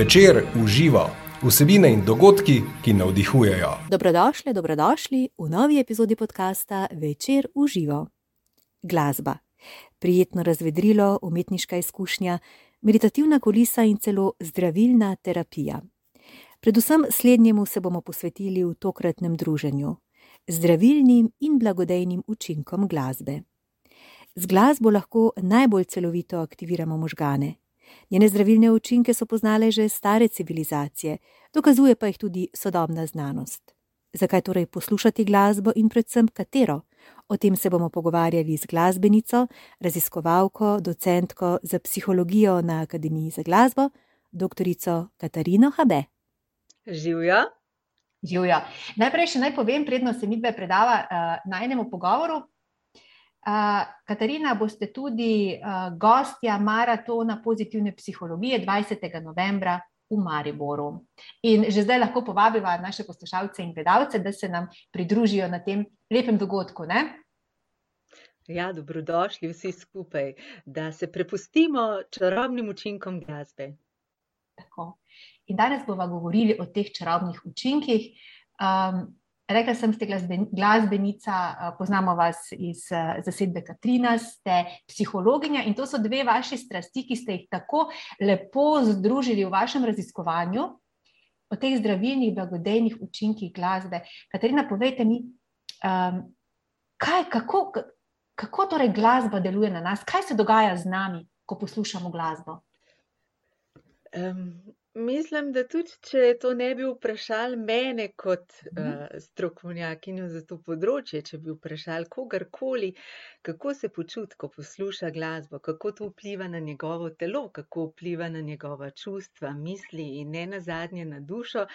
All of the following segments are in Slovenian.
Večer uživa vsebine in dogodki, ki navdihujejo. Dobrodošli, dobrodošli v novi epizodi podcasta Večer uživa. Glasba, prijetno razvedrilo, umetniška izkušnja, meditativna kulisa in celo zdravilna terapija. Predvsem slednjemu se bomo posvetili v tokratnem druženju, zdravilnim in blagodejnim učinkom glasbe. Z glasbo lahko najbolj celovito aktiviramo možgane. Njene zdravilne učinke so poznale že stare civilizacije, dokazuje pa jih tudi sodobna znanost. Zakaj torej poslušati glasbo in predvsem katero? O tem se bomo pogovarjali z glasbenico, raziskovalko, docentko za psihologijo na Akademiji za glasbo, dr. Katarino Habe. Živijo. Živijo. Najprej še naj povem, predno se mi dve predava uh, na enem pogovoru, Katarina, boste tudi uh, gostja maratona pozitivne psihologije 20. novembra v Mariboru. In že zdaj lahko povabiva naše poslušalce in gledalce, da se nam pridružijo na tem lepem dogodku. Ne? Ja, dobrodošli vsi skupaj, da se prepustimo čarobnim učinkom glasbe. Tako. In danes bomo govorili o teh čarobnih učinkih. Um, Rekla sem, ste glasbenica, poznamo vas iz zasedbe Katrina, ste psihologinja in to so dve vaši strasti, ki ste jih tako lepo združili v vašem raziskovanju o teh zdravilnih, blagodejnih učinkih glasbe. Katarina, povejte mi, um, kaj, kako, kako torej glasba deluje na nas, kaj se dogaja z nami, ko poslušamo glasbo? Um, Mislim, da tudi, če to ne bi vprašali mene kot uh, strokovnjakinjo za to področje, če bi vprašali kogarkoli, kako se počuti, ko posluša glasbo, kako to vpliva na njegovo telo, kako vpliva na njegova čustva, misli in ne na zadnje na dušo,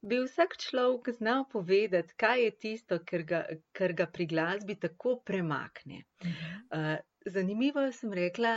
bi vsak človek znal povedati, kaj je tisto, kar ga, kar ga pri glasbi tako premakne. Uh, Zanimivo sem rekla,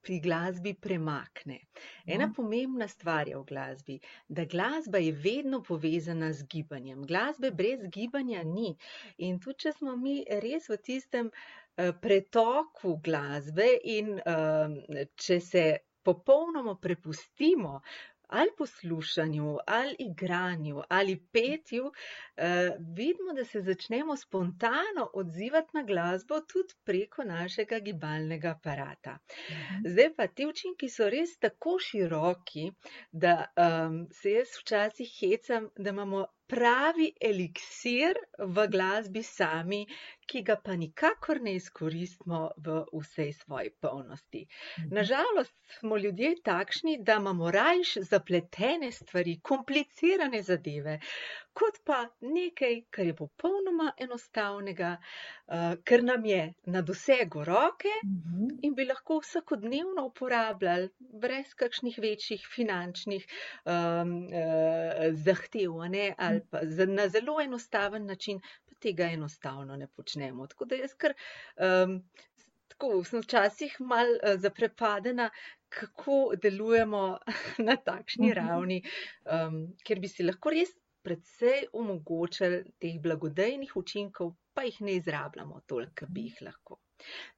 pri glasbi premakne. Ena no. pomembna stvar je v glasbi, da glasba je vedno povezana z gibanjem. Glasbe brez gibanja ni. In tudi, če smo mi res v tistem uh, pretoku glasbe in uh, če se popolnoma prepustimo ali poslušanju, ali igranju, ali petju, eh, vidimo, da se začnemo spontano odzivati na glasbo tudi preko našega gibalnega aparata. Mhm. Zdaj pa ti učinki so res tako široki, da um, se jaz včasih hecam, da imamo pravi eliksir v glasbi sami, ki ga pa nikakor ne izkoristimo v vsej svoji polnosti. Mhm. Nažalost smo ljudje takšni, da imamo rajš zapletene stvari, komplicirane zadeve, kot pa nekaj, kar je popolnoma enostavnega, uh, ker nam je na dosegu roke mhm. in bi lahko vsakodnevno uporabljali, brez kakšnih večjih finančnih um, uh, zahtev, ne, ali pa na zelo enostaven način, tega enostavno ne počnemo. Tako da jaz kar. Um, Tako sem včasih malo uh, zaprepadena, kako delujemo na takšni mhm. ravni, um, ker bi si lahko res predvsej omogočili teh blagodejnih učinkov, pa jih ne izrabljamo toliko, kot bi jih lahko.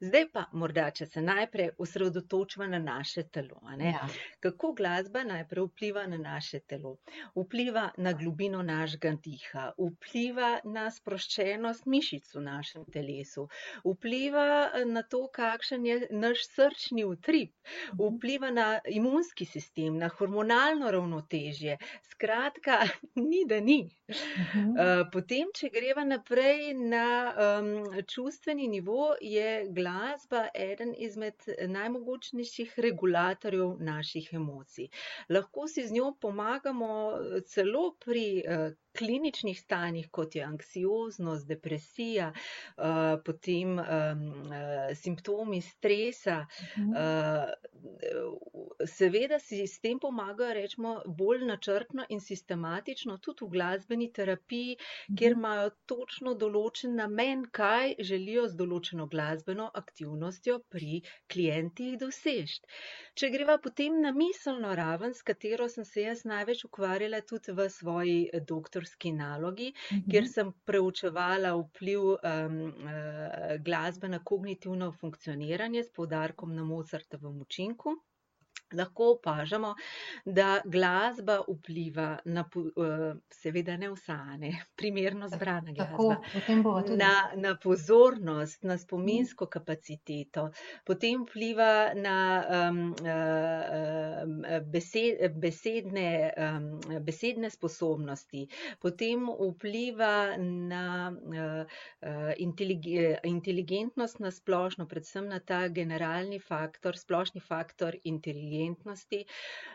Zdaj pa morda, če se najprej osredotočimo na naše telo. Ja. Kako glasba najprej vpliva na naše telo? Vpliva na globino našega diha, vpliva na sproščenost mišic v našem telesu, vpliva na to, kakšen je naš srčni utrip, mhm. vpliva na imunski sistem, na hormonalno ravnotežje. Skratka, ni da ni. Mhm. Eh, potem, če greva naprej na um, čustveni nivo, je glasba eden izmed najmogočnejših regulatorjev naših emocij. Lahko si z njo pomagamo celo pri uh, kliničnih stanjih, kot je anksioznost, depresija, uh, potem uh, simptomi stresa. Uh, seveda si s tem pomagajo, rečemo, bolj načrtno in sistematično, tudi v glasbeni terapiji, kjer imajo točno določen namen, kaj želijo z določeno glasbeno aktivnostjo pri klientih doseči. Če greva potem na miselno raven, s katero sem se jaz največ ukvarjala tudi v svoji doktorski avtorski nalogi, uh -huh. kjer mhm. sem preučevala vpliv um, glasbe na kognitivno funkcioniranje s poudarkom na Mozartovem učinku. Lahko opažamo, da glasba vpliva na, eh, seveda ne vsa, ne, primerno zbrana glasba, na, na pozornost, na spominsko kapaciteto, potem vpliva na um, besed, besedne, um, besedne sposobnosti, potem vpliva na uh, inteligentnost na splošno, predvsem na ta generalni faktor, splošni faktor inteligentnosti inteligentnosti,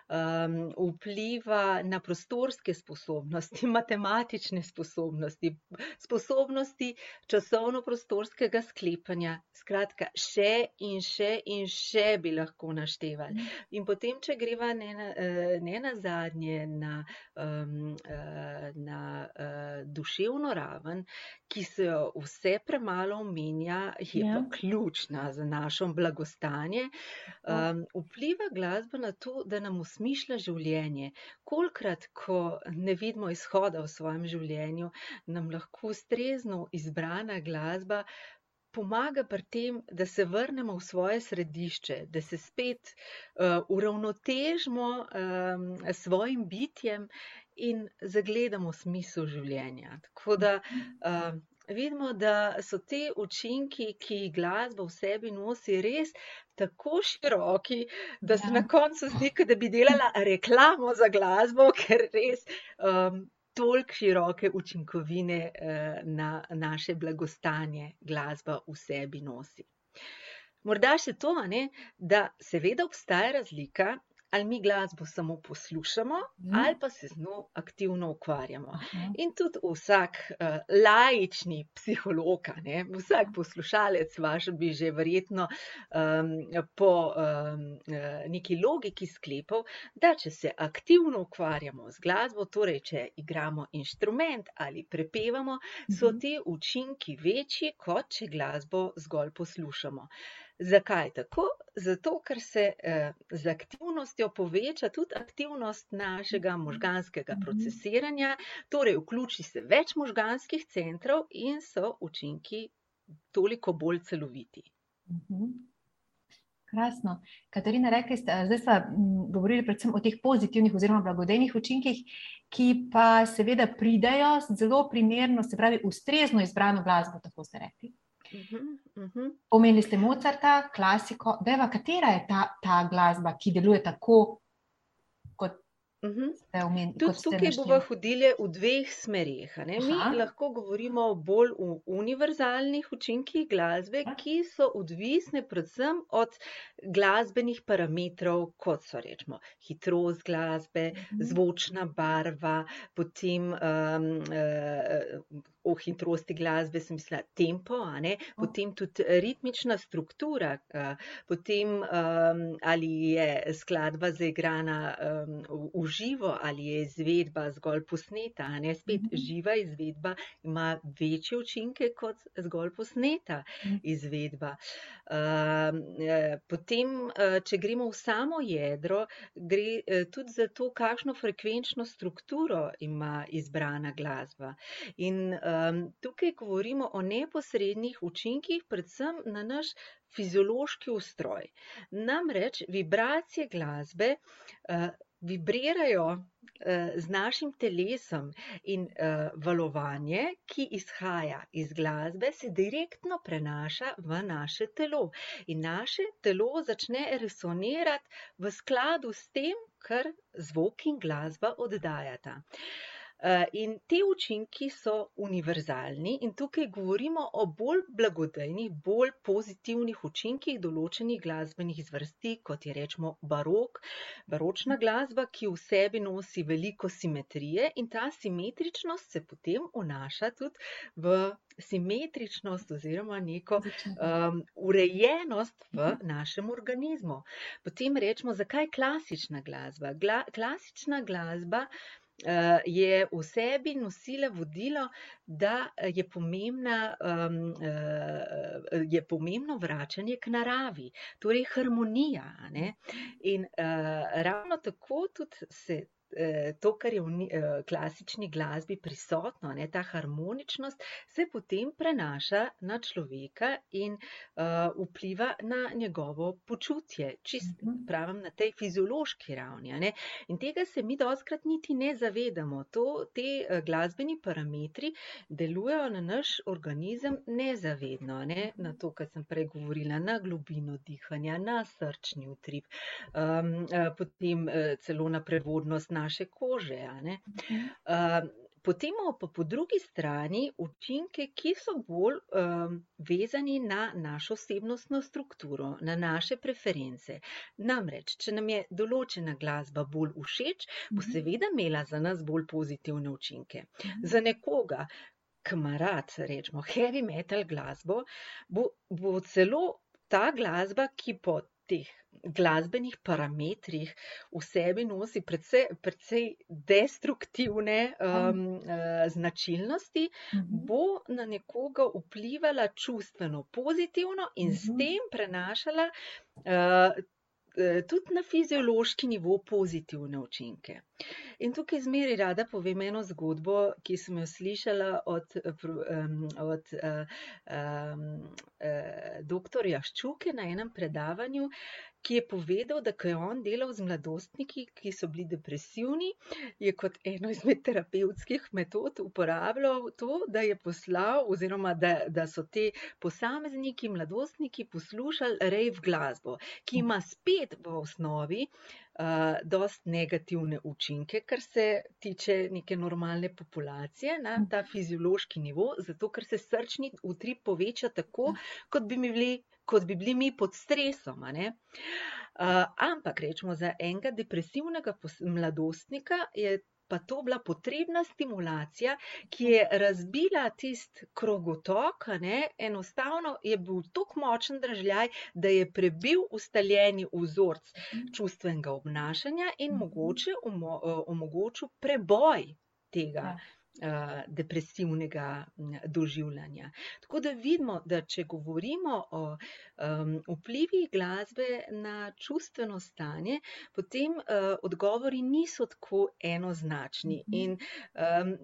um, vpliva na prostorske sposobnosti, matematične sposobnosti, sposobnosti časovno-prostorskega sklepanja. Skratka, še in še in še bi lahko naštevali. Mhm. In potem, če greva ne na, eh, ne na zadnje, na, um, na uh, duševno raven, ki se jo vse premalo omenja, je ja. pa ključna za našo blagostanje, um, vpliva glas glasba na to, da nam usmišlja življenje. Kolikrat, ko ne vidimo izhoda v svojem življenju, nam lahko ustrezno izbrana glasba pomaga pri tem, da se vrnemo v svoje središče, da se spet uh, uravnotežimo um, s svojim bitjem in zagledamo smisel življenja. Tako da uh, vidimo, da so te učinki, ki jih glasba v sebi nosi, res tako široki, da se ja. na koncu zdi, da bi delala reklamo za glasbo, ker res. Um, Toliko široke učinkovine eh, na naše blagostanje glasba v sebi nosi. Morda še to, ne, da seveda obstaja razlika ali mi glasbo samo poslušamo, mm. ali pa se z njo aktivno ukvarjamo. Aha. In tudi vsak uh, laični psiholog, ne, vsak poslušalec, vaš bi že verjetno um, po um, neki logiki sklepal, da če se aktivno ukvarjamo z glasbo, torej če igramo inštrument ali prepevamo, so mhm. ti učinki večji, kot če glasbo zgolj poslušamo. Zakaj tako? Zato, ker se eh, z aktivnostjo poveča tudi aktivnost našega možganskega mhm. procesiranja, torej vključi se več možganskih centrov in so učinki toliko bolj celoviti. Mhm. Krasno. Katarina, rekli ste, zdaj smo govorili predvsem o teh pozitivnih oziroma blagodejnih učinkih, ki pa seveda pridejo zelo primerno, se pravi, ustrezno izbrano glasbo, tako ste rekli. Mhm, mhm. Omenili ste Mozarta, klasiko. Deva, katera je ta, ta glasba, ki deluje tako, Mhm. Omen, Tudi tukaj bomo hodili v dveh smerih. Mi lahko govorimo bolj o univerzalnih učinkih glasbe, Aha. ki so odvisne predvsem od glasbenih parametrov, kot so rečemo hitrost glasbe, mhm. zvočna barva, potem um, uh, o hitrosti glasbe, sem mislila tempo, potem tudi ritmična struktura, uh, potem um, ali je skladba zaigrana um, v živo ali je izvedba zgolj posneta. Ne? Spet -hmm. živa izvedba ima večje učinke kot zgolj posneta mhm. izvedba. Uh, potem, uh, če gremo v samo jedro, gre uh, tudi za to, kakšno frekvenčno strukturo ima izbrana glasba. In um, tukaj govorimo o neposrednih učinkih, predvsem na naš fiziološki ustroj. Namreč vibracije glasbe. Uh, vibrirajo eh, z našim telesom in eh, valovanje, ki izhaja iz glasbe, se direktno prenaša v naše telo. In naše telo začne resonirati v skladu s tem, kar zvok in glasba oddajata. Eh, in te učinki so univerzalni, in tukaj govorimo o bolj blagodejnih, bolj pozitivnih učinkih določenih glasbenih zvrsti, kot je rečemo barok, baročna glasba, ki v sebi nosi veliko simetrije, in ta simetričnost se potem vnaša tudi v simetričnost oziroma neko um, urejenost v našem organizmu. Potem rečemo, zakaj klasična glasba? Gla, klasična glasba je v sebi nosila vodilo, da je, pomembna, uh, je pomembno vračanje k naravi, torej harmonija. Ne? In ravno tako tudi se eh, to, kar je v eh, klasični glasbi prisotno, ne, ta harmoničnost, se potem prenaša na človeka in uh, vpliva na njegovo počutje, čist Mhm. pravim na tej fiziološki ravni. Ne. In tega se mi doskrat niti ne zavedamo. To, te glasbeni parametri delujejo na naš organizem nezavedno, ne, na to, kar sem prej govorila, na globino dihanja, na srčni utrip, um, potem celo na prevodnost naše kože. Mhm. Uh, Potem imamo pa po drugi strani učinke, ki so bolj um, vezani na našo osebnostno strukturo, na naše preference. Namreč, če nam je določena glasba bolj všeč, bo Mhm. seveda imela za nas bolj pozitivne učinke. Mhm. Za nekoga, ki ima rad, rečemo, heavy metal glasbo, bo, bo celo ta glasba, ki po teh glasbenih parametrih v sebi nosi precej, precej destruktivne um, uh, značilnosti, Mhm. bo na nekoga vplivala čustveno pozitivno in s Mhm. tem prenašala uh, tudi na fiziološki nivo pozitivne učinke. In tukaj zmeri rada povem eno zgodbo, ki sem jo slišala od, eh, od uh, um, uh, doktorja Ščuke na enem predavanju, ki je povedal, da ko je on delal z mladostniki, ki so bili depresivni, je kot eno izmed terapevtskih metod uporabljal to, da je poslal, oziroma da, da so te posamezniki, mladostniki poslušali rave glasbo, ki ima spet v osnovi uh, dost negativne učinke, kar se tiče neke normalne populacije na ta fiziološki nivo, zato ker se srčni utrip poveča tako, kot bi mi bili. Kot bi bili mi pod stresom. Uh, ampak, rečemo, za enega depresivnega mladostnika je pa to bila potrebna stimulacija, ki je razbila tisti krogotok, ne, enostavno je bil tako močen držljaj, da je prebil ustaljeni vzorc čustvenega obnašanja in Mhm. mogoče omo, eh, omogočil preboj tega. Ja. Eh, Depresivnega m, doživljanja. Tako da vidimo, da če govorimo o vplivih glasbe na čustveno stanje, potem uh, odgovori niso tako enoznačni. Mhm. In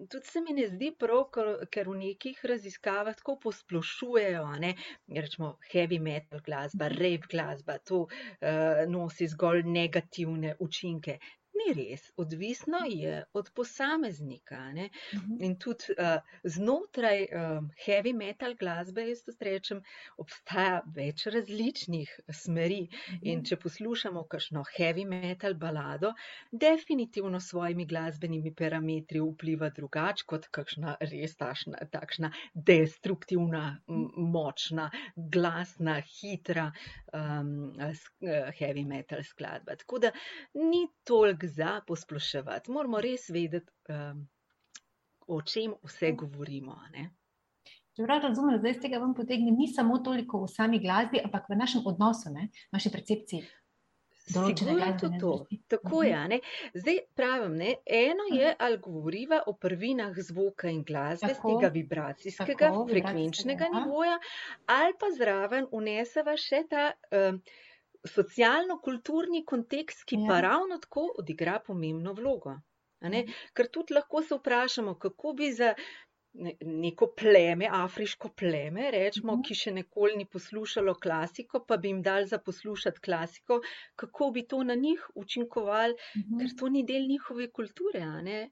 tudi se mi ne zdi prav, ker, v nekih raziskavah tako posplošujejo, ne, rečemo heavy metal glasba, rave glasba, to uh, nosi zgolj negativne učinke. Ni res, odvisno je od posameznika. Ne? Mhm. In tudi uh, znotraj um, heavy metal glasbe, jaz to rečem, obstaja več različnih smeri. In če poslušamo kakšno heavy metal balado, definitivno s svojimi glasbenimi parametri vpliva drugače kot kakšna res tašna, takšna destruktivna, močna, glasna, hitra um, heavy metal skladba. Tako da ni toliko za posploševati. Moramo res vedeti, um, o čem vse govorimo. ne. Če prav razumem, zdaj iz tega vam potegne, ni samo toliko v sami glasbi, ampak v našem odnosu, ne? naši percepciji. Sigurno tudi to. Tako Mhm. je. a ne. Zdaj pravim, ne, eno je, ali govoriva o prvinah zvoka in glasbe, z Tako. tega vibracijskega, Tako, frekvenčnega ja. nivoja, ali pa zraven uneseva še ta um, socialno-kulturni kontekst, ki pa Ja. ravno tako odigra pomembno vlogo. Mhm. Ker tudi lahko se vprašamo, kako bi za ne- neko pleme, afriško pleme, rečemo, Mhm. ki še nikoli ni poslušalo klasiko, pa bi jim dali za poslušati klasiko, kako bi to na njih učinkovalo, Mhm. ker to ni del njihove kulture.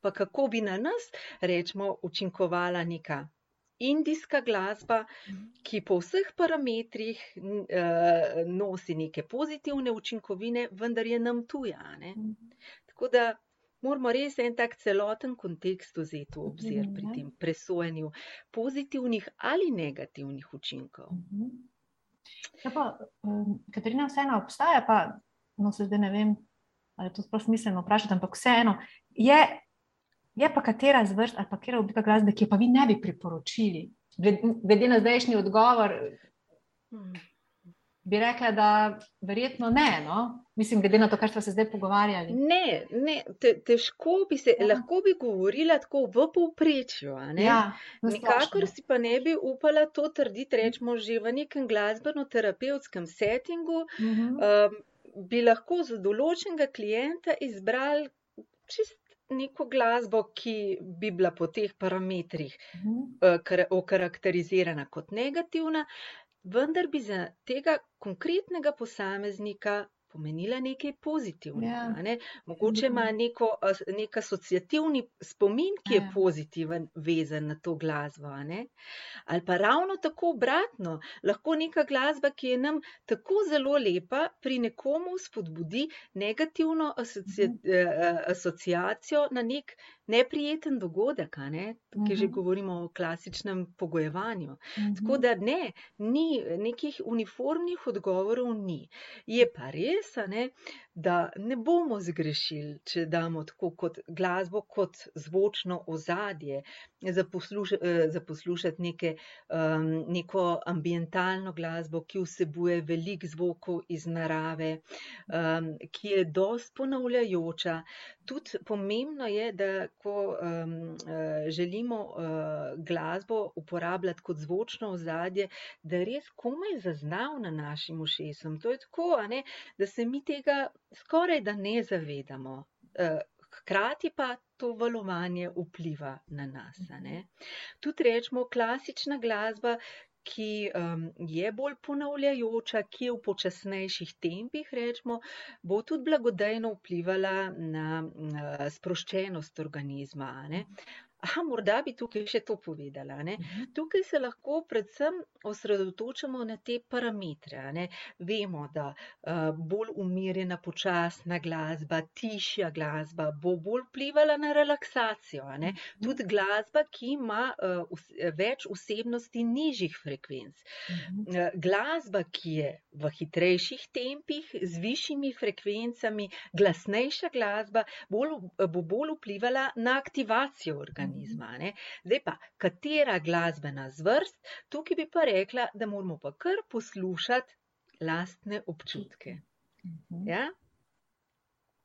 Pa kako bi na nas, rečemo, učinkovala neka indijska glasba, Mhm. ki po vseh parametrih eh, nosi neke pozitivne učinkovine, vendar je nam tuja. ne. Mhm. Tako da moramo res en tak celoten kontekst vzeti v obzir pri Mhm. tem presojanju pozitivnih ali negativnih učinkov. Ja, pa, um, Katarina, vseeno obstaja, pa no, se zdaj ne vem, ali je to sploh smiselno vprašati, ampak vseeno je, je pa katera zvrst ali pa katera oblika glasbe, ki jo pa vi ne bi priporočili. Gled- Glede na zdajšnji odgovor, Hmm. bi rekla, da verjetno ne. No? Mislim, glede na to, kar smo se zdaj pogovarjali. Ne, ne, te, težko bi se, Ja. lahko bi govorila tako v povprečju, a ne. Ja, Nikakor si pa ne bi upala to trditi, rečemo, že v nekem glasbeno-terapevtskem settingu, Mhm. um, bi lahko za določenega klienta izbrali čist neko glasbo, ki bi bila po teh parametrih Mhm. eh, kar- okarakterizirana kot negativna, vendar bi za tega konkretnega posameznika pomenila nekaj pozitivnega. Ja. ne. Mogoče ima neko, nek asociativni spomin, ki je Ja. pozitiven, vezan na to glasbo. Ali pa ravno tako obratno, lahko neka glasba, ki je nam tako zelo lepa, pri nekomu spodbudi negativno asocia, Mhm. eh, asociacijo na nek neprijeten dogodek. ne. Tukaj že Mhm. govorimo o klasičnem pogojevanju. Tako Mhm. da ne, ni nekih uniformnih odgovorov, ni. Je pa res, ne, da ne bomo zgrešili, če damo tako kot glasbo, kot zvočno ozadje, za, posluš, eh, za poslušati neke, um, neko ambientalno glasbo, ki vsebuje veliko zvokov iz narave, um, ki je dost ponavljajoča. Tudi pomembno je, da ko um, želimo uh, glasbo uporabljati kot zvočno ozadje, da res komaj zaznavna našim ušesom. To je tako, ne, da se mi tega skoraj da ne zavedamo. Eh, Hkrati pa to valovanje vpliva na nas. Tudi rečemo klasična glasba, ki um, je bolj ponavljajoča, ki je v počasnejših tempih, rečemo, bo tudi blagodejno vplivala na uh, sproščenost organizma. ne. Aha, morda bi tukaj še to povedala. Ne. Mhm. Tukaj se lahko predvsem osredotočamo na te parametre. Ne. Vemo, da uh, bolj umirjena, počasna glasba, tišja glasba bo bolj vplivala na relaksacijo. Ne. Tudi glasba, ki ima uh, več vsebnosti nižjih frekvenc. Mhm. Eh, Glasba, ki je v hitrejših tempih, z višjimi frekvencami, glasnejša glasba, bolj, bo bolj vplivala na aktivacijo organizma. A Ne? Zdaj pa, katera glasbena zvrst, tukaj bi pa rekla, da moramo pa kar poslušati lastne občutke. Mhm. Ja?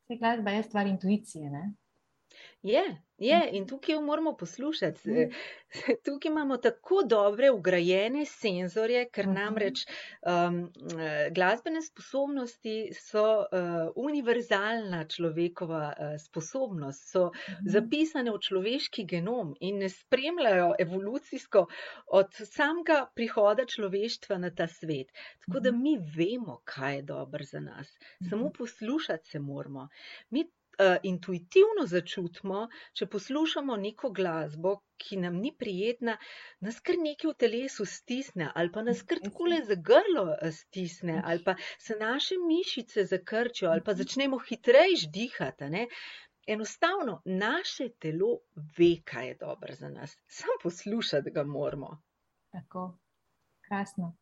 Saj glasba je stvar intuicije. Ne? Je, je, Mhm. in tukaj jo moramo poslušati. Mhm. Tukaj imamo tako dobre ugrajene senzorje, ker Mhm. namreč um, eh, glasbene sposobnosti so uh, univerzalna človekova uh, sposobnost, so Mhm. zapisane v človeški genom in ne spremljajo evolucijsko od samega prihoda človeštva na ta svet. Tako da mi vemo, kaj je dobro za nas, samo poslušati se moramo. Mi intuitivno začutimo, če poslušamo neko glasbo, ki nam ni prijetna, nas kar nekaj v telesu stisne, ali pa nas kar Res je. takole za grlo eh, stisne, ali pa se naše mišice zakrčijo, ali pa Mhm. začnemo hitreje dihati. ne. Enostavno, naše telo ve, kaj je dobro za nas, samo poslušati ga moramo. Tako, krasno.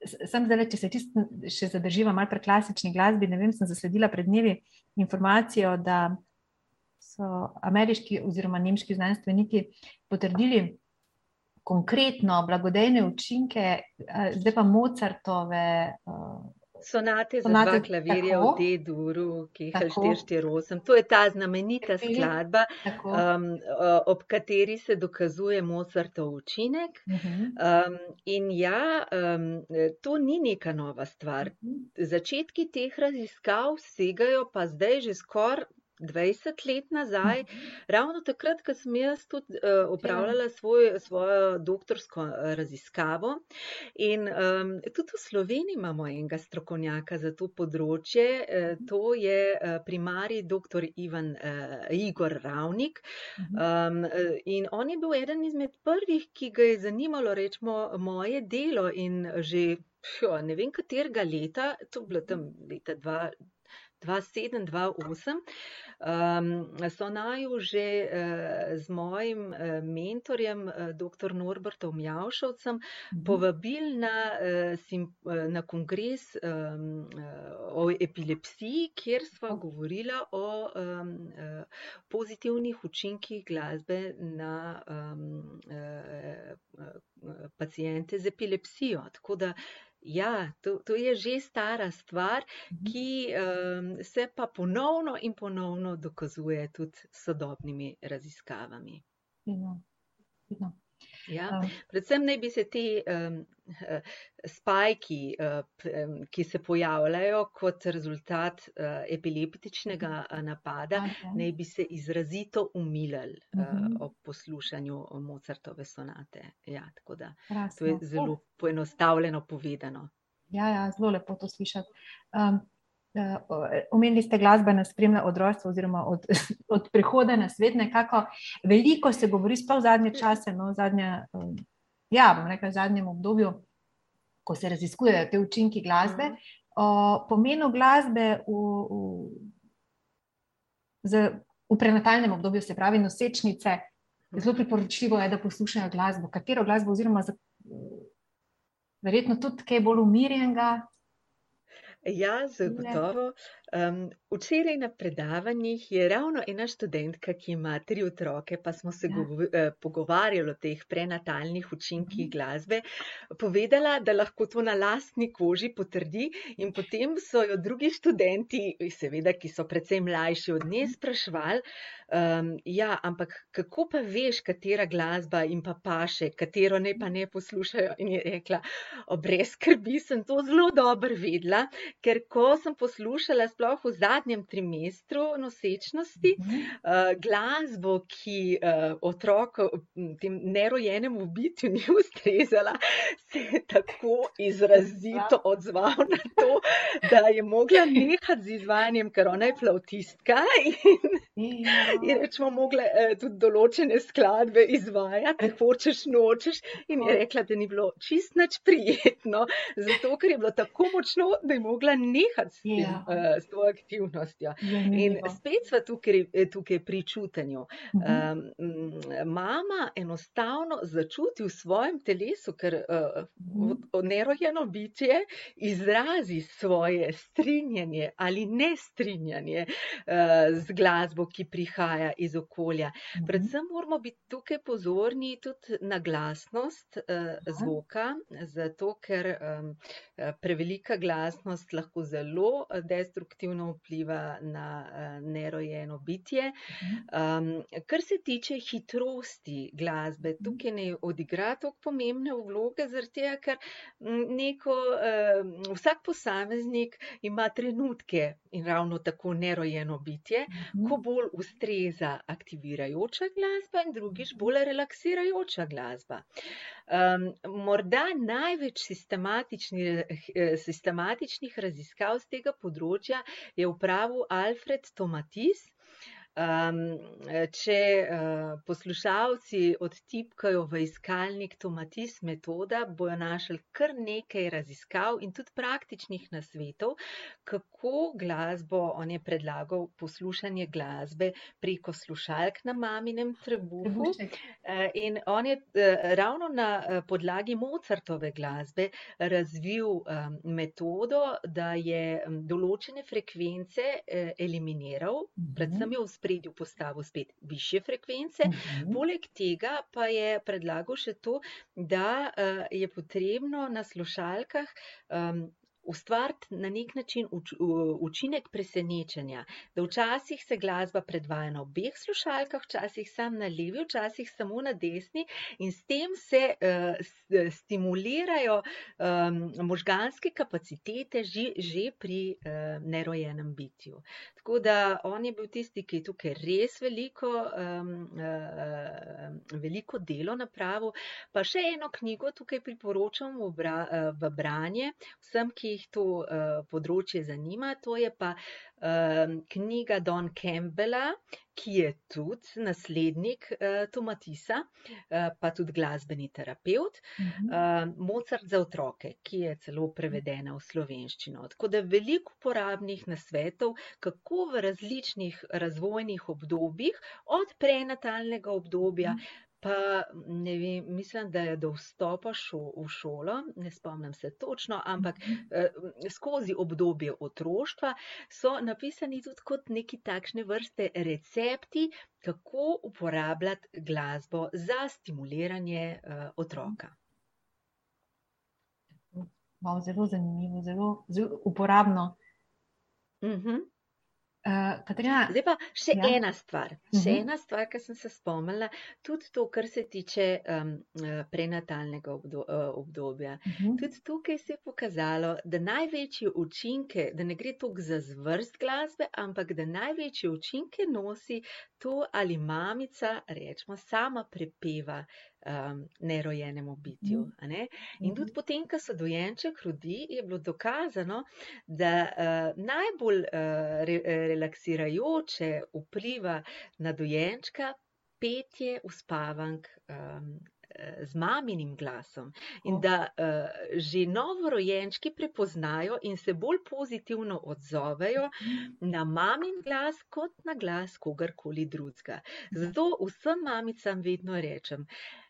Sem zdaj, če se čisto še zadrživa malo pri klasični glasbi, ne vem, sem zasledila pred dnevi informacijo, da so ameriški oziroma nemški znanstveniki potrdili konkretno blagodejne učinke, eh, zdaj pa Mozartove. Sonate za Sonate, dva klavirja v tako. D-duru, ki jih je Tako. 448. To je ta znamenita Prepeli. skladba, Tako. um, ob kateri se dokazuje Mozartov učinek. Mhm. Um, in ja, um, to ni neka nova stvar. Mhm. Začetki teh raziskav segajo pa zdaj že skoraj 20 let nazaj, ravno takrat, ko sem jaz tudi uh, opravljala svoj, svojo doktorsko eh, raziskavo. In um, tudi v Sloveniji imamo enega strokovnjaka za to področje, uh, to je uh, primarij dr. Ivan uh, Igor Ravnik. Mhm. Um, eh, in on je bil eden izmed prvih, ki ga je zanimalo, rečemo, moje delo in že pjo, ne vem katerega leta, to je bilo tam leta 2007-2008, um, so naju že uh, z mojim uh, mentorjem, uh, dr. Norbertom Mjavšovcem, Mhm. povabili na, uh, sim, uh, na kongres um, uh, o epilepsiji, kjer sva Oh. govorila o um, uh, pozitivnih učinkih glasbe na um, uh, uh, pacijente z epilepsijo. Tako da, ja, to, to je že stara stvar, Mhm. ki um, se pa ponovno in ponovno dokazuje tudi s sodobnimi raziskavami. Fino, fino. Ja, um, predvsem naj bi se ti um, spajki, uh, ki se pojavljajo kot rezultat uh, epileptičnega napada, okay. naj bi se izrazito umilili uh, mhm. ob poslušanju Mozartove sonate. Ja, tako da Krasno. to je zelo poenostavljeno povedano. Ja, ja, zelo lepo to slišati. Um, omenili ste glasba na spremlja od rojstva oziroma od, od prihoda na svet. Nekako veliko se govori, sploh v zadnje čase, no, zadnje, um, ja, bom rekla, v zadnjem obdobju, ko se raziskujejo te učinki glasbe, -huh. o pomenu glasbe v, v, z, v prenatalnem obdobju, se pravi nosečnice. Zelo priporočljivo je, da poslušajo glasbo, katero glasbo, oziroma za, verjetno tudi kaj bolj umirjenega. Ja, zagotovo. Um, včeraj na predavanjih je ravno ena študentka, ki ima tri otroke, pa smo se ja. uh, pogovarjali o teh prenatalnih učinkih mhm. glasbe, povedala, da lahko to na lastni koži potrdi. In potem so jo drugi študenti, seveda, ki so precej mlajši od nje, mhm. sprašvali, um, ja, ampak kako pa veš, katera glasba jim pa paše, katero ne pa ne poslušajo. In je rekla, brez skrbi sem to zelo dobro vedela, ker ko sem poslušala, sploh v zadnjem trimestru nosečnosti, uh, glasbo, ki uh, otroku, tem nerojenemu bitju ni ustrezala, se je tako izrazito odzval na to, da je mogla nehati z izvajanjem, ker ona je flautistka in je rečemo, mogla uh, tudi določene skladbe izvajati, hočeš, nočeš. In je rekla, da ni bilo čist nič prijetno, zato ker je bilo tako močno, da je mogla nehati s tem. Yeah. Uh, to aktivnostjo. In spet smo tukaj, tukaj pri čutenju. Um, mama enostavno začuti v svojem telesu, ker uh, nerojeno bitje izrazi svoje strinjanje ali nestrinjanje uh, z glasbo, ki prihaja iz okolja. Predvsem moramo biti tukaj pozorni tudi na glasnost uh, zvoka, zato ker um, prevelika glasnost lahko zelo destruktivno vpliva na uh, nerojeno bitje. Um, kar se tiče hitrosti glasbe, tukaj ne odigra tako pomembne vloge, zaradi tega, ker neko, uh, vsak posameznik ima trenutke in ravno tako nerojeno bitje, ko bolj ustreza aktivirajoča glasba in drugič bolj relaksirajoča glasba. Um, morda največ sistematičnih raziskav z tega področja je upravil Alfred Tomatis, Um, če uh, poslušalci odtipkajo v iskalnik Tomatis metoda, bojo našli kar nekaj raziskav in tudi praktičnih nasvetov, kako glasbo on je predlagal poslušanje glasbe preko slušalk na maminem trebuhu. Uh, in on je uh, ravno na podlagi Mozartove glasbe razvil um, metodo, da je um, določene frekvence uh, eliminiral, -hmm. predvsem je v spredju postavil spet više frekvence. Uh mhm. -huh. Poleg tega pa je predlagal še to, da uh, je potrebno na slušalkah um, ustvariti na nek način uč, učinek presenečenja. Da včasih se glasba predvaja na obeh slušalkah, včasih samo na levi, včasih samo na desni, in s tem se uh, stimulirajo um, možganske kapacitete že, že pri uh, nerojenem bitju. Tako da on je bil tisti, ki je tukaj res veliko, um, uh, veliko delo napravil. Pa še eno knjigo tukaj priporočam v, bra, uh, v branje vsem, ki jih to uh, področje zanima. To je pa uh, knjiga Don Campbella, ki je tudi naslednik uh, Tomatisa, uh, pa tudi glasbeni terapeut. Uh, Mozart za otroke, ki je celo prevedena v slovenščino. Tako da veliko uporabnih nasvetov, kako v različnih razvojnih obdobjih, od prenatalnega obdobja Pa ne vem, mislim, da je do vstopa šo, v šolo, ne spomnim se točno, ampak eh, skozi obdobje otroštva so napisani tudi kot neki takšne vrste recepti, kako uporabljati glasbo za stimuliranje eh, otroka. Wow, zelo zanimivo, zelo, zelo uporabno. Uh -huh. Uh, Katarina, Zdaj pa še Ja. ena stvar, še Mhm. ena stvar, ki sem se spomnila, tudi to, kar se tiče um, prenatalnega obdo, eh, obdobja. Mhm. Tudi tukaj se je pokazalo, da največje učinke, da ne gre toliko za zvrst glasbe, ampak da največje učinke nosi to, ali mamica, rečemo, sama prepeva um, nerojenemu bitju. a ne. In tudi potem, ko se dojenček rodi, je bilo dokazano, da uh, najbolj uh, re, relaksirajoče vpliva na dojenčka petje uspavank um, eh, z maminim glasom. In da uh, že novorojenčki prepoznajo in se bolj pozitivno odzovejo na mamin glas kot na glas kogarkoli drugega. Zato vsem mamicam vedno rečem, eh,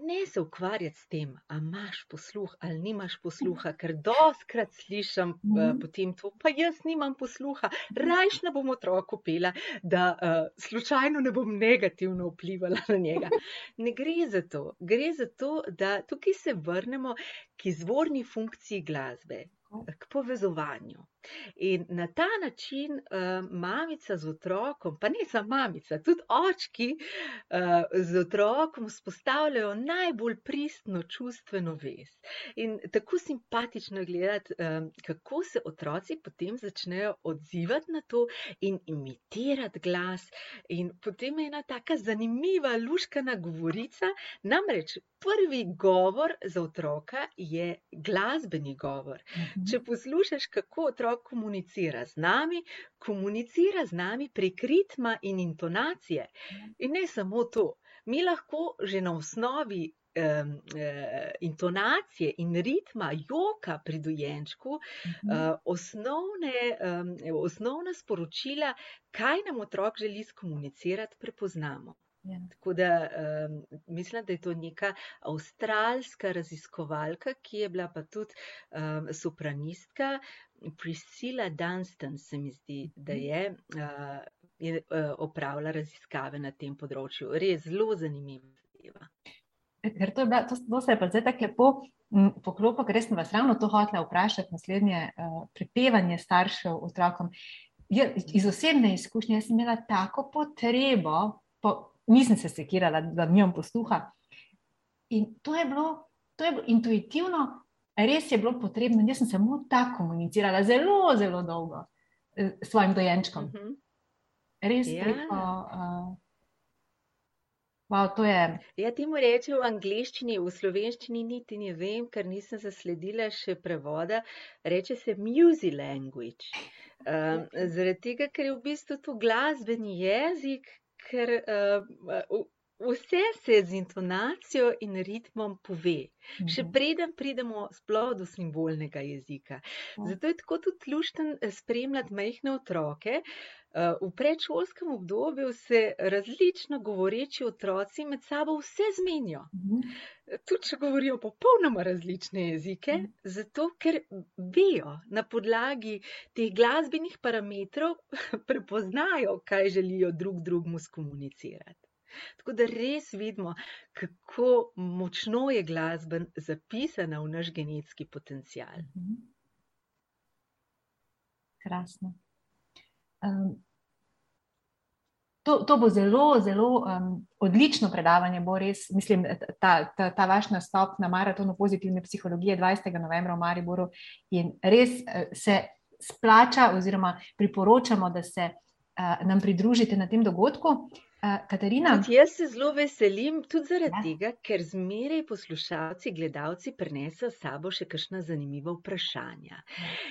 ne se ukvarjati s tem, a imaš posluh ali nimaš posluha, ker doskrat slišim Mhm. potem to, pa jaz nimam posluha, rajš ne bom otroku pela, da uh, slučajno ne bom negativno vplivala na njega. Ne gre za to, gre za to, da tukaj se vrnemo k izvorni funkciji glasbe, k povezovanju. In na ta način uh, mamica z otrokom, pa ne samo mamica, tudi očki uh, z otrokom vzpostavljajo najbolj pristno čustveno vez. In tako simpatično je gledati, um, kako se otroci potem začnejo odzivati na to in imitirati glas. In potem je ena taka zanimiva, luškana govorica. Namreč prvi govor za otroka je glasbeni govor. Mhm. Če poslušaš, kako otrok komunicira z nami, komunicira z nami prek ritma in intonacije. In ne samo to, mi lahko že na osnovi. Um, uh, intonacije in ritma joka pri dojenčku, uh, osnovne, um, osnovna sporočila, kaj nam otrok želi skomunicirati, prepoznamo. Ja. Tako da um, mislim, da je to neka avstralska raziskovalka, ki je bila pa tudi um, sopranistka, Priscilla Dunstan, se mi zdi, da je, uh, je uh, opravila raziskave na tem področju. Res zelo zanimiva zadeva. Ker to, bila, to, to se je pa zdaj tako lepo m, poklopilo, ker sem vas ravno to hotela vprašati, naslednje uh, prepevanje staršev otrokom. Je, iz osebne izkušnje sem imela tako potrebo, po, nisem se sekirala, da nimam posluha. In to je bilo, to je bilo intuitivno, res je bilo potrebno. Jaz sem samo tako komunicirala zelo, zelo dolgo eh, s svojim dojenčkom. Mhm. Res Ja. preko. Uh, wow, je. Ja, ti mu reče v angleščini, v slovenščini niti ne vem, ker nisem zasledila še prevoda, reče se music language. Um, zaradi tega, ker je v bistvu to glasbeni jezik, ker uh, vse se z intonacijo in ritmom pove. Še Mhm. preden pridemo sploh do simbolnega jezika. Ja. Zato je tako tudi lušten eh, spremljati majhne otroke. Eh, V predšolskem obdobju se različno govoreči otroci med sabo vse zmenijo. Mhm. Tudi če govorijo popolnoma različne jezike, Mhm. zato ker vejo na podlagi teh glasbenih parametrov, prepoznajo, kaj želijo drug drugmu skomunicirati. Tako da res vidimo, kako močno je glasba zapisana v naš genetski potencial. Mhm. Krasno. Um, to, to bo zelo, zelo um, odlično predavanje. Res, mislim, ta, ta, ta vaš nastop na maratonu pozitivne psihologije 20. novembra v Mariboru in res uh, se splača, oziroma priporočamo, da se uh, nam pridružite na tem dogodku. Uh, Katarina, Tudi jaz se zelo veselim, tudi zaradi Ja. tega, ker zmeraj poslušalci, gledalci prinesejo s sabo še kakšna zanimiva vprašanja.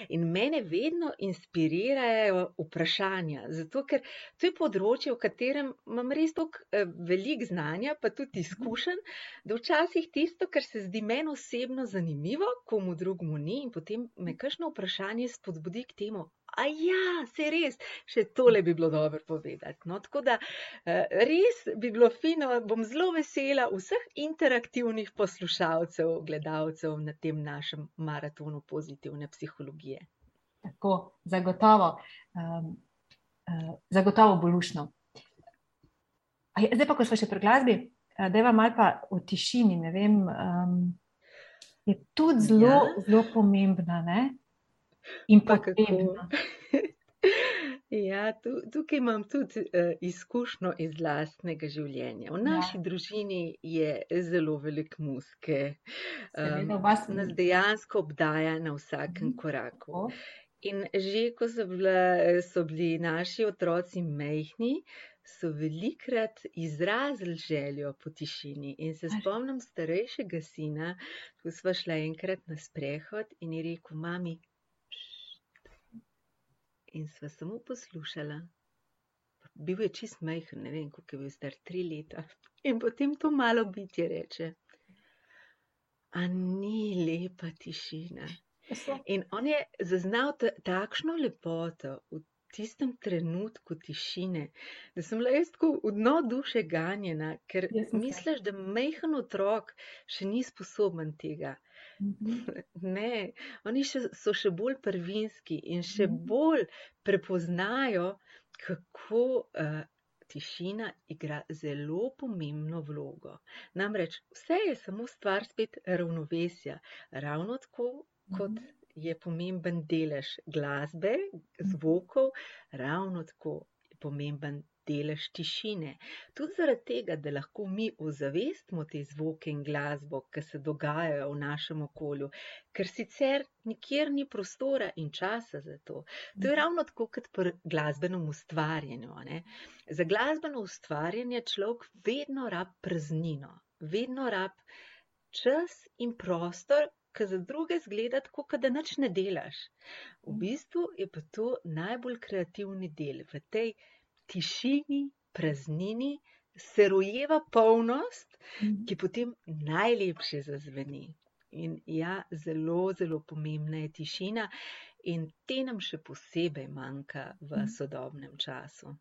In mene vedno inspirirajo vprašanja, zato ker to je področje, v katerem imam res toliko eh, velik znanja, pa tudi izkušenj, da včasih tisto, kar se zdi meni osebno zanimivo, komu drugmu ni, in potem me kakšno vprašanje spodbudi k temu. A ja, se res, še tole bi bilo dobro povedati. No, tako da eh, res bi bilo fino, bom zelo vesela vseh interaktivnih poslušalcev, gledalcev na tem našem maratonu pozitivne psihologije. tako zagotovo, um, uh, zagotovo bo lušno. A je- Zdaj pa, ko smo še pri glasbi, da je vam malo pa o tišini, ne vem, um, je tudi zelo, Ja. zelo pomembna ne? In Pa kako? Ja, tu, tukaj imam tudi uh, izkušnjo iz lastnega življenja. V Ja. naši družini je zelo veliko muske. Um, v vas nas dejansko obdaja na vsakem Mhm. koraku. In že ko so, bila, so bili naši otroci majhni, so velikrat izrazili željo po tišini. In se spomnim starejšega sina, ko sva šla enkrat na sprehod in je rekel: Mami, in sva samo poslušala. Bil je čist majhen, ne vem, koliko je bil star, tri leta. In potem to malo bitje reče: A ni lepa tišina. In on je zaznal ta, takšno lepoto v tistem trenutku tišine, da sem bila jaz tako v dno duše ganjena, ker misliš, da majhen otrok še ni sposoben tega. Mhm. Ne, oni še, so še bolj prvinski in še Mhm. bolj prepoznajo, kako uh, tišina igra zelo pomembno vlogo. Namreč vse je samo stvar spet ravnovesja. Ravno tako, kot Mhm. je pomemben delež glasbe, zvokov, ravno tako je pomemben delež tišine. Tudi zaradi tega, da lahko mi ozavestimo te zvoke in glasbo, ki se dogajajo v našem okolju, ker sicer nikjer ni prostora in časa za to. To je ravno tako kot pri glasbenem ustvarjanju. Ne? Za glasbeno ustvarjanje človek vedno rab praznino, vedno rab čas in prostor, ki za druge zgleda tako, kot da nič ne delaš. V bistvu je pa to najbolj kreativni del. V tej tišini, praznini se rojeva polnost, Mhm. ki potem najlepše zazveni. In ja, zelo, zelo pomembna je tišina, in te nam še posebej manjka v Mhm. sodobnem času.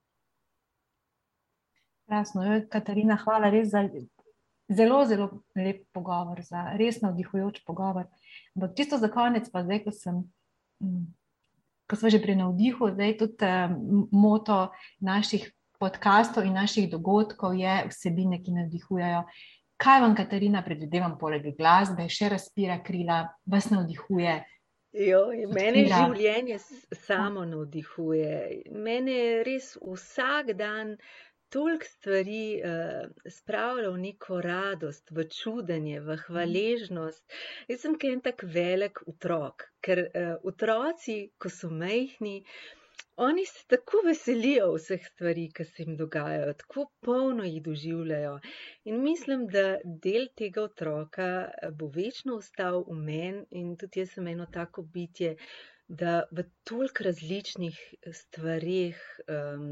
Krasno, Joj, Katarina, hvala res za zelo, zelo lep pogovor, za res navdihujoč pogovor. Ampak čisto za konec, pa zdaj, ko sem, mm, ko smo že pri navdihu, zdaj tudi um, moto naših podkastov in naših dogodkov je vsebine, ki navdihujejo. Kaj vam, Katarina, predvidevam, poleg glasbe, še razpira krila, vas navdihuje? Joj, mene Odpira. življenje samo navdihuje. Mene res vsak dan toliko stvari uh, spravlja v neko radost, v čudenje, v hvaležnost. Jaz sem kaj en tak velik otrok, ker uh, otroci, ko so majhni, oni se tako veselijo vseh stvari, ki se jim dogajajo, tako polno jih doživljajo. In mislim, da del tega otroka eh, bo večno ostal v meni, in tudi jaz sem eno tako bitje, da v toliko različnih stvarih, um,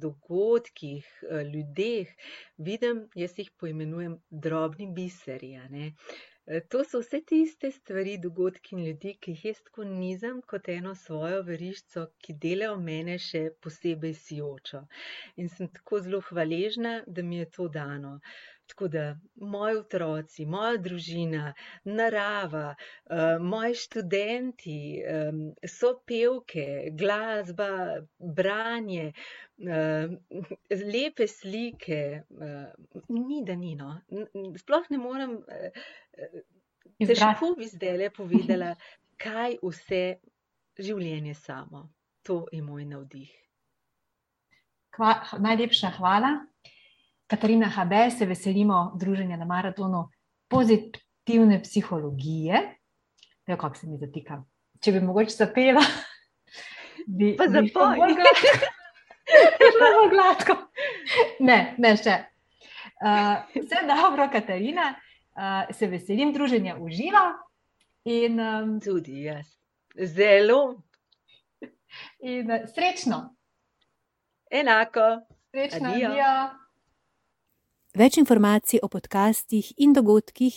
dogodkih, eh, ljudeh vidim, jaz jih poimenujem drobni biseri. a ne. Eh, To so vse tiste stvari, dogodki in ljudi, ki jih jaz tako nizam kot eno svojo verižico, ki delajo mene še posebej sijočo. In sem tako zelo hvaležna, da mi je to dano. Tako da moji otroci, moja družina, narava, uh, moji študenti, so pevke, glasba, branje, uh, lepe slike, uh, ni da ni. No. Sploh ne morem, težko bi zdaj le povedala, kaj vse življenje samo. To je moj navdih. Hva, najlepša hvala. Katarina Habe, se veselimo druženja na maratonu pozitivne psihologije. Evo, kako se mi zatika. Če bi mogoče zapela, bi Pa bolj gladko. Bi šlo bolj gladko. Ne, ne še. Uh, vse dobro, Katarina. Uh, se veselim druženja v živo. In, um, Tudi jaz. Zelo in uh, srečno, enako. srečno, Adijo. adijo. Več informacij o podcastih in dogodkih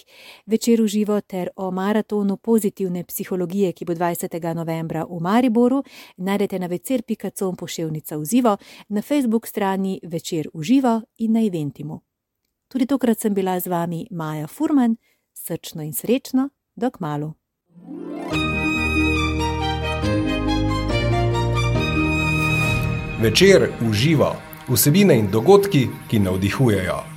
večer v živo ter o maratonu pozitivne psihologije, ki bo 20. novembra v Mariboru, najdete na večer.com pošiljka v živo, na Facebook strani večer v živo in na Eventimu. Tudi tokrat sem bila z vami Maja Furman, srčno in srečno, dok malu. Večer uživa vsebine in dogodki, ki navdihujejo.